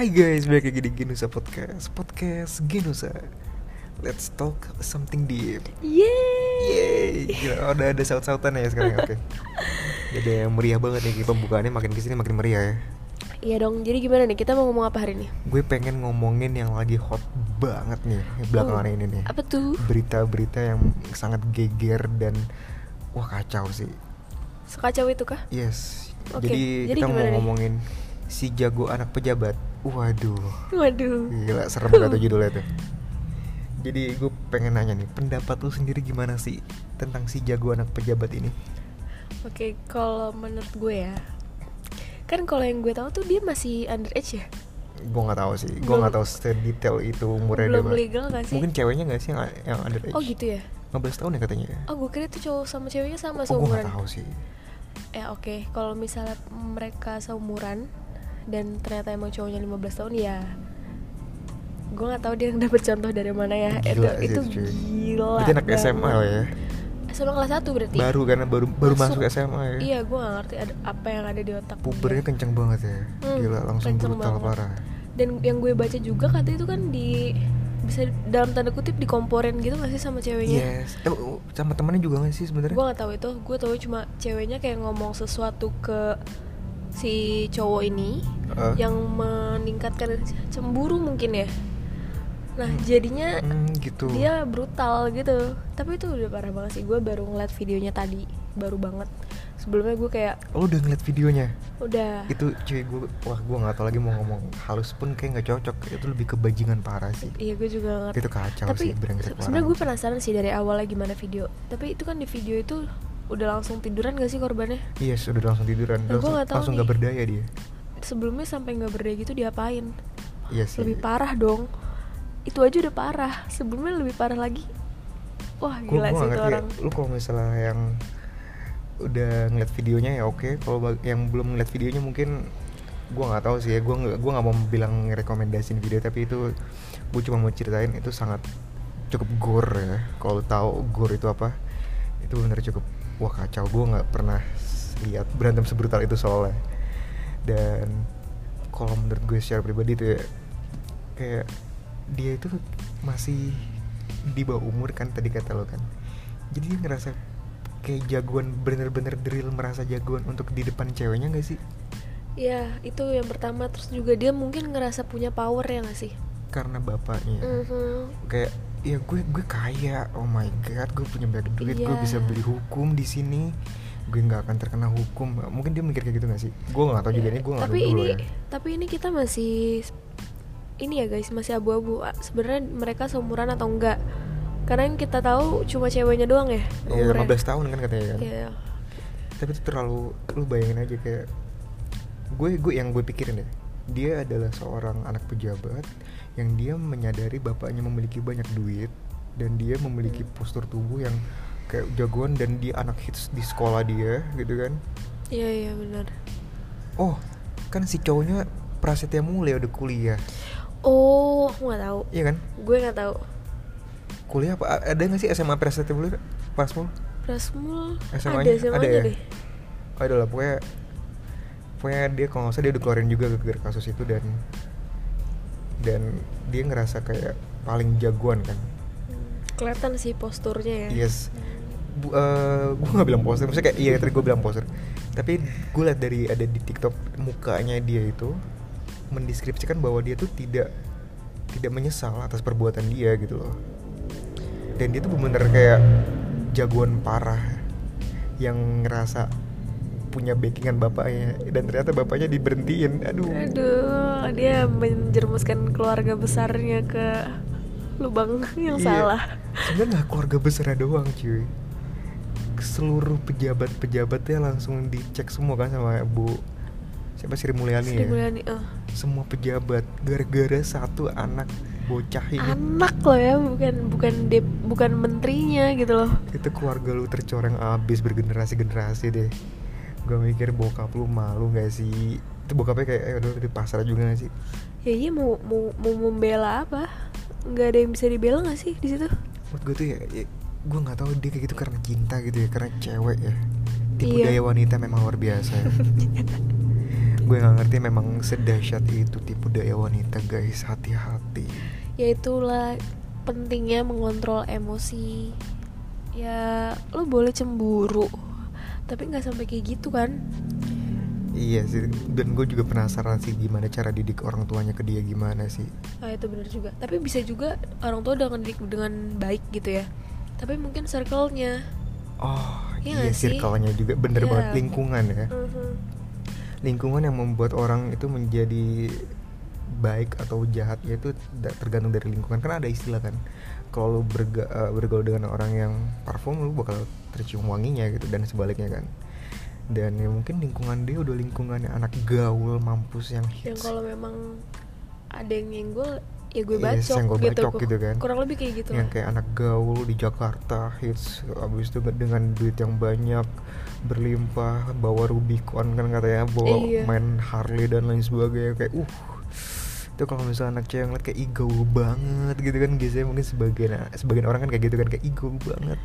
Hai guys, balik lagi di Genusa Podcast Podcast Genusa Let's talk something deep Yeay. Yeay Gila, udah ada saut-sautan ya sekarang, oke Jadi yang meriah banget nih, pembukaannya makin ke sini makin meriah ya Iya dong, jadi gimana nih? Kita mau ngomong apa hari ini? Gue pengen ngomongin yang lagi hot banget nih Belakangan Oh, ini nih Apa tuh? Berita-berita yang sangat geger dan Wah kacau sih Sekacau itu kah? Yes Oke, Jadi, jadi kita mau nih? ngomongin Si jago anak pejabat Waduh. Waduh. Gila serem banget tuh judulnya tuh. Jadi gue pengen nanya nih Pendapat lu sendiri gimana sih Tentang si jago anak pejabat ini? Oke, kalau menurut gue ya, kan kalau yang gue tahu tuh dia masih underage ya, Gue gak tahu sih Gue gak tahu sedetail itu umurnya belum dia, legal gak sih? Mungkin ceweknya gak sih yang, yang underage? Oh gitu ya? 15 tahun ya katanya Oh gue kira tuh cowok sama ceweknya sama Oh gue seumuran. gak tahu sih. Ya oke, kalau misalnya mereka seumuran dan ternyata emang cowoknya 15 tahun ya gue nggak tahu dia dapet contoh dari mana ya Gila itu, itu itu, cuy. gila Berarti anak banget. SMA ya SMA kelas 1 berarti Baru karena baru baru masuk, Masuk. SMA ya Iya, gue gak ngerti ada apa yang ada di otak Pubernya kenceng banget ya Hmm, Gila langsung brutal banget. parah Dan yang gue baca juga katanya itu kan di bisa dalam tanda kutip dikomporin gitu gak sih sama ceweknya? Yes eh, uh, Sama temennya juga gak sih sebenarnya Gue gak tahu itu, gue tahu cuma ceweknya kayak ngomong sesuatu ke si cowok ini Eh. yang meningkatkan cemburu mungkin ya. Nah jadinya Hmm gitu dia brutal gitu. Tapi itu udah parah banget sih. Gue baru ngeliat videonya tadi, baru banget. Sebelumnya gue kayak Lo udah ngeliat videonya udah itu cuy gue wah gue nggak tahu lagi mau ngomong halus pun kayak nggak cocok itu lebih kebajingan parah sih Iya gue juga ngerti. itu kacau Tapi sih sebenarnya gue penasaran sih dari awalnya gimana video. Tapi itu kan di video itu udah langsung tiduran gak sih korbannya? iya sudah langsung tiduran Nah, gua langsung, nggak tahu langsung nih. nggak berdaya dia Sebelumnya sampai nggak berdaya gitu diapain? iya sih Lebih parah dong. Itu aja udah parah. Sebelumnya lebih parah lagi. Wah gila sih ngerti itu ya, orang. lu kalau misalnya yang udah ngeliat videonya ya oke kalau bag- yang belum ngeliat videonya mungkin gue nggak tahu sih ya gue nggak gue nggak mau bilang rekomendasiin video tapi itu gue cuma mau ceritain itu sangat cukup gore ya kalau tahu gore itu apa itu bener cukup wah kacau gue nggak pernah lihat berantem sebrutal itu soalnya dan kalau menurut gue secara pribadi tuh ya kayak dia itu masih di bawah umur kan tadi kata lo kan jadi dia ngerasa kayak jagoan bener-bener drill merasa jagoan untuk di depan ceweknya gak sih Iya itu yang pertama. Terus juga dia mungkin ngerasa punya power ya gak sih? karena bapaknya Mhm. kayak ya gue gue kaya. Oh my god gue punya banyak duit. Gue Iya. bisa beli hukum di sini. Gue nggak akan terkena hukum. Mungkin dia mikir kayak gitu gak sih? Gue nggak tahu juga Ya, ini gue nggak tapi ini ya. tapi ini kita masih ini ya guys masih abu-abu. Sebenarnya mereka seumuran atau enggak? Karena yang kita tahu cuma ceweknya doang ya Iya, umurnya. 15 tahun kan katanya kan? Iya. tapi itu terlalu lu bayangin aja kayak gue gue yang gue pikirin ya dia adalah seorang anak pejabat yang dia menyadari bapaknya memiliki banyak duit dan dia memiliki postur tubuh yang kayak jagoan dan dia anak hits di sekolah dia gitu kan? Iya iya benar. Oh kan si cowoknya Prasetya Mulia udah kuliah. Oh aku nggak tahu. Iya kan? Gue nggak tahu. Kuliah apa? Ada nggak sih SMA Prasetya Mulia pas mau Prasmul SMA-nya? ada SMA Ada ya? deh. Ada lah. Pokoknya pokoknya dia kalau nggak salah dia udah keluarin juga gara kasus itu dan dan dia ngerasa kayak paling jagoan kan. Kelihatan sih posturnya ya. Yes. Bu, eh, gue nggak bilang poster maksudnya kayak iya tadi gue bilang poster. Tapi gue liat dari ada di TikTok mukanya dia itu mendeskripsikan bahwa dia tuh tidak tidak menyesal atas perbuatan dia gitu loh. Dan dia tuh bener kayak jagoan parah yang ngerasa punya backingan bapaknya dan ternyata bapaknya diberhentiin. Aduh. Aduh dia menjerumuskan keluarga besarnya ke lubang yang Iya. salah. Sebenarnya nggak keluarga besar doang cuy. Seluruh pejabat-pejabatnya langsung dicek semua kan sama bu siapa Sri Mulyani Sri ya? Mulyani eh. semua pejabat gara-gara satu anak bocah ini. Anak loh ya bukan bukan dep, bukan menterinya gitu loh. Itu keluarga lu tercoreng abis bergenerasi-generasi deh gue mikir bokap lu malu gak sih? Itu bokapnya kayak eh udah di pasar juga gak sih? Ya iya mau mau mau membela apa? Nggak ada yang bisa dibela nggak sih di situ? Menurut gue tuh ya, ya gue nggak tahu dia kayak gitu karena cinta gitu ya karena cewek ya. Tipe Iya. daya wanita memang luar biasa. Ya. gue nggak ngerti memang sedahsyat itu tipu daya wanita guys. Hati-hati. Ya itulah pentingnya mengontrol emosi. Ya lo boleh cemburu tapi nggak sampai kayak gitu kan? Iya sih dan gue juga penasaran sih gimana cara didik orang tuanya ke dia gimana sih. Ah itu benar juga. Tapi bisa juga orang tua udah ngedidik dengan baik gitu ya. Tapi mungkin circle-nya. Oh Iya iya sih? circle-nya juga. Bener Iya. banget lingkungan ya. Mhm. lingkungan yang membuat orang itu menjadi baik atau jahat ya itu tergantung dari lingkungan. Kan ada istilah kan kalau lu berga, eh, bergaul dengan orang yang parfum lu bakal tercium wanginya gitu dan sebaliknya kan dan ya mungkin lingkungan dia udah lingkungannya anak gaul mampus yang yang hits kalau memang ada yang nyenggol ya gue Yes, bacok, yang gue gitu, bacok gitu kan. kurang lebih kayak gitu yang lah. kayak anak gaul di Jakarta hits abis itu dengan duit yang banyak berlimpah bawa Rubicon kan katanya bawa Iya. main Harley dan lain sebagainya kayak uh itu kalau misalnya anak cewek ngeliat kayak gaul banget gitu kan biasanya mungkin sebagian sebagian orang kan kayak gitu kan kayak gaul banget.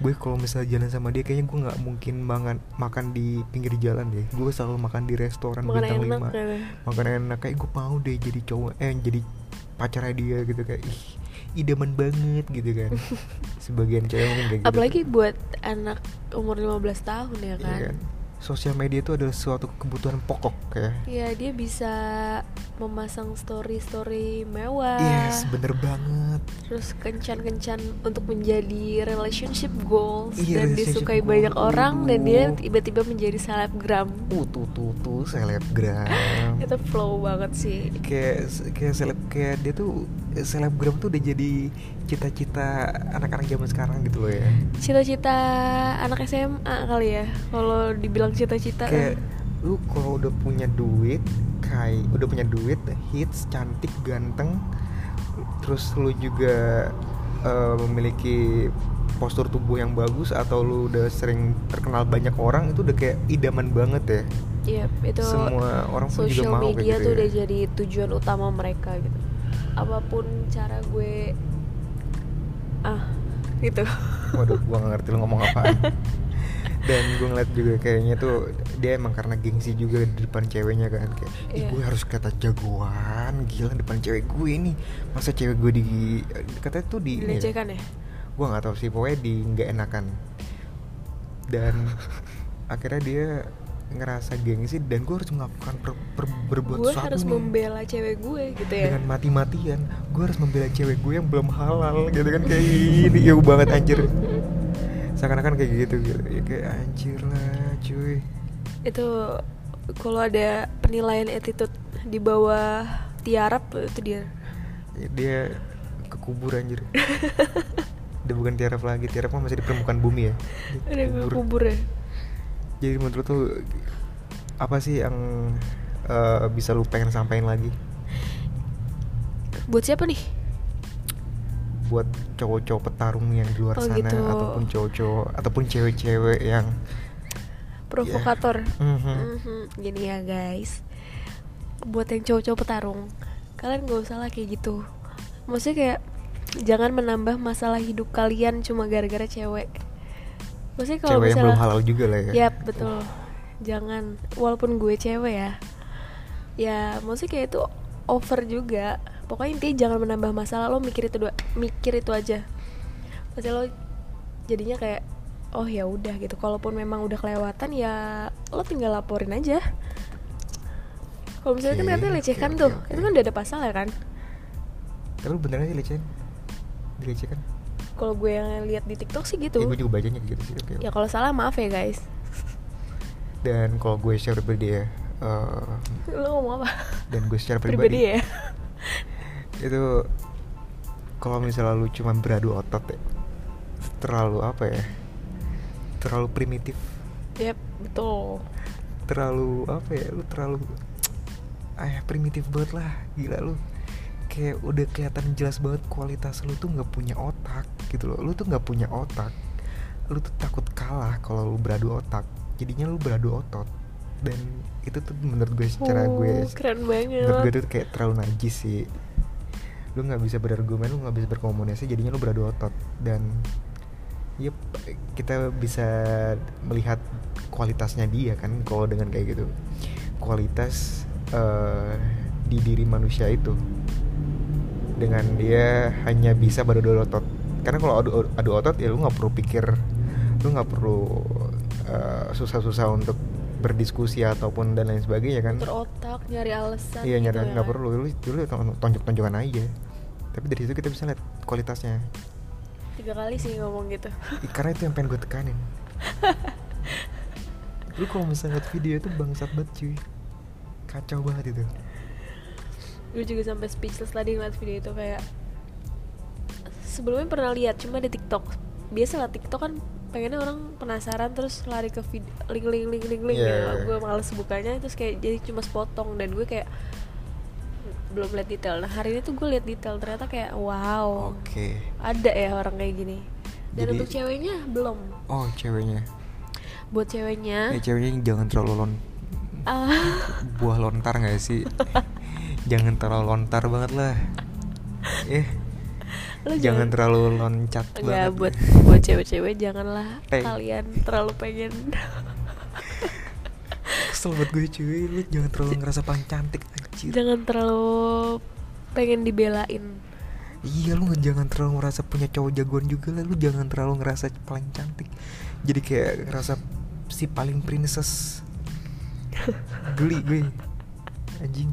Gue kalau misalnya jalan sama dia kayaknya gue nggak mungkin makan makan di pinggir jalan deh. Gue selalu makan di restoran Makan bintang enak lima. kan. makan enak kayak gue mau deh jadi cowok eh jadi pacarnya dia gitu kayak ih idaman banget gitu kan. Sebagian cewek mungkin kayak gitu apalagi tuh. buat anak umur 15 tahun ya Iya kan. kan. Sosial media itu adalah suatu kebutuhan pokok kayak Iya dia bisa memasang story-story mewah. Yes bener banget. Terus kencan-kencan untuk menjadi relationship goals. Iya, Dan relationship disukai goals. banyak orang Dan dia tiba-tiba menjadi selebgram. Uh tuh tuh tuh selebgram. Itu flow banget sih. Kayak kayak seleb kayak dia tuh selebgram tuh udah jadi cita-cita anak-anak zaman sekarang gitu loh ya. Cita-cita anak SMA kali ya Kalau dibilang cita-cita. Kayak lu kalau udah punya duit kayak udah punya duit hits cantik ganteng. Terus lu juga eh, memiliki postur tubuh yang bagus atau lu udah sering terkenal banyak orang itu udah kayak idaman banget ya. Iya itu semua orang pun juga mau kayak media gitu tuh ya. udah jadi tujuan utama mereka gitu. Apa pun cara gue Ah gitu. Waduh, gua gak ngerti lu ngomong apaan Dan gue ngeliat juga kayaknya tuh Dia emang karena gengsi juga di depan ceweknya kan Kayak, ih Iya. gue harus kata jagoan Gila depan cewek gue nih Masa cewek gue di Katanya tuh di ini ya, Dilecehkan ya? Gue gak tahu sih, pokoknya di nggak enakan. Dan akhirnya dia ngerasa gengsi Dan gue harus melakukan per- per- berbuat Gue harus nih. membela cewek gue gitu ya? Dengan mati-matian gue harus membela cewek gue yang belum halal gitu kan kayak ini jauh banget anjir seakan-akan kayak gitu gitu. Ya kayak anjir lah cuy. Itu kalau ada penilaian attitude di bawah tiarap itu dia. Ya, dia kekubur anjir. Udah bukan tiarap lagi tiarap mah masih di permukaan bumi ya. Dia ada kekubur. kubur ya jadi menurut tuh apa sih yang eh, bisa lu pengen sampaikan lagi? Buat siapa nih? Buat cowok-cowok petarung yang di luar Oh, sana gitu. ataupun cowok-cowok ataupun cewek-cewek yang provokator Mhm. Mhm. gini ya guys buat yang cowok-cowok petarung kalian gak usah lah kayak gitu maksudnya kayak jangan menambah masalah hidup kalian cuma gara-gara cewek maksudnya kalau cewek yang misalnya belum halal juga lah ya Yap, betul. Jangan walaupun gue cewek ya. Ya, maksudnya kayak itu over juga. Pokoknya intinya jangan menambah masalah lo mikir itu dua, mikir itu aja. Maksudnya lo jadinya kayak oh ya udah gitu. Kalaupun memang udah kelewatan ya lo tinggal laporin aja. Kalau misalnya kan Oke, katanya lecehkan oke, tuh, oke. itu kan udah ada pasal ya kan? Tapi beneran sih lecehkan? Dilecehkan? Kalau gue yang lihat di TikTok sih gitu. Ya gue juga bacanya gitu sih oke. Ya kalau salah maaf ya guys. Dan kalau gue share pribadi ya eh, Lo ngomong apa? Dan gue secara pribadi, Pribadi ya. Itu Kalau misalnya lu cuma beradu otot ya Terlalu apa ya? Terlalu primitif. Yap, betul. Terlalu apa ya? Lu terlalu Ah primitif banget lah. Gila lu. Kayak udah kelihatan jelas banget kualitas lu tuh nggak punya otak gitu loh. Lu tuh nggak punya otak. Lu tuh takut kalah kalau lu beradu otak. Jadinya lu beradu otot. Dan itu tuh menurut gue secara Oh, gue keren banget. menurut gue tuh kayak terlalu najis sih lu nggak bisa berargumen lu nggak bisa berkomunikasi jadinya lu beradu otot dan yep kita bisa melihat kualitasnya dia kan kalau dengan kayak gitu. Kualitas eh, di diri manusia itu. Dengan dia hanya bisa beradu otot karena kalau adu adu otot ya lu nggak perlu pikir lu nggak perlu eh, susah-susah untuk berdiskusi ataupun dan lain sebagainya kan. Berotak, nyari alasan iya gitu nyari ya nggak kan. perlu. Lu dulu tonjok-tonjokan aja. Tapi dari situ kita bisa lihat kualitasnya. Tiga kali sih ngomong gitu. Karena itu yang pengen gue tekanin. Lu kalau misalnya ngeliat video itu bangsat banget cuy. Kacau banget itu. Gue juga sampai speechless tadi ngeliat video itu kayak Sebelumnya pernah lihat cuma di TikTok. Biasalah TikTok kan pengennya orang penasaran terus lari ke vid- link link link link link iya. gue males bukanya terus kayak jadi cuma sepotong. Dan gue kayak belum lihat detail. Nah hari ini tuh gue lihat detail ternyata kayak wow. Oke. Ada ya orang kayak gini. Dan Jadi- untuk ceweknya belum. Oh ceweknya. Buat ceweknya. Ya ceweknya jangan terlalu lon ah. buah lontar nggak sih? Jangan terlalu lontar banget lah. Eh lo jangan terlalu loncat Enggak banget. buat buat cewek-cewek janganlah Eh. kalian terlalu pengen. Kesel banget gue cuy. Lu jangan terlalu ngerasa paling cantik anjir. Jangan terlalu pengen dibelain. Iya lu jangan terlalu ngerasa punya cowok jagoan juga lah. Lu jangan terlalu ngerasa paling cantik. Jadi kayak ngerasa si paling princess. Geli gue. Anjing.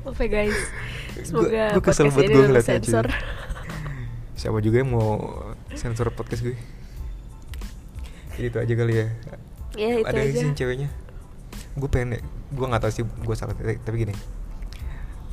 Maaf ya guys Semoga gue kesel banget gue ngeliatnya sensor. Siapa juga yang mau sensor podcast gue? Jadi itu aja kali ya. Ya itu ada aja. sih ceweknya. Gue pengen gue nggak tahu sih gue salah tapi gini.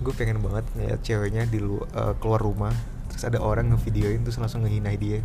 Gue pengen banget ngeliat ceweknya di lu, eh, keluar rumah terus ada orang ngevideoin terus langsung ngehina dia.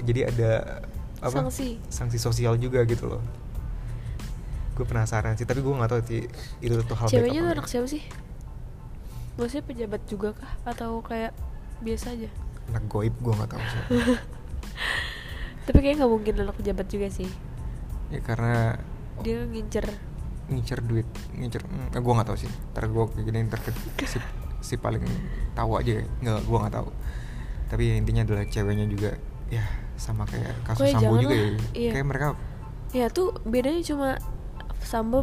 Jadi ada apa? Sanksi. sanksi sosial juga gitu loh. Gue penasaran sih tapi gue nggak tahu sih itu tuh hal Ceweknya tuh anak siapa sih? Maksudnya pejabat juga kah? Atau kayak biasa aja? anak goib gue nggak tahu sih Tapi kayaknya nggak mungkin anak pejabat juga sih ya karena Dia ngincer ngincer duit ngincer mm, gue nggak tahu sih ntar gue kayak gini ntar si, si paling tahu aja ya. nggak gue nggak tahu tapi ya intinya adalah ceweknya juga ya sama kayak kasus Pokoknya sambo juga ya janganlah, iya. kayak mereka Ya tuh bedanya cuma Sambo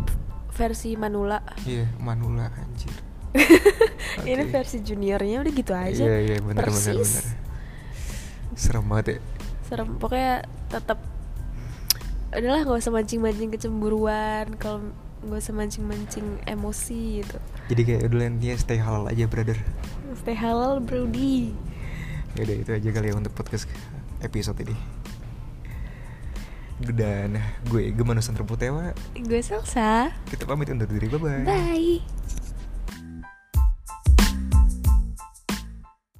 versi Manula iya manula anjir Ini versi juniornya udah gitu aja. Iya iya benar benar Persis. benar serem banget ya. Serem. Pokoknya tetap adalah nggak usah mancing-mancing kecemburuan kalau nggak usah mancing-mancing emosi gitu. Jadi kayak udah intinya stay halal aja brother. Stay halal brody. Ya udah itu aja kali ya untuk podcast episode ini. Dan gue Gemanusan Terputewa gue Salsa. Kita pamit undur diri. Bye bye bye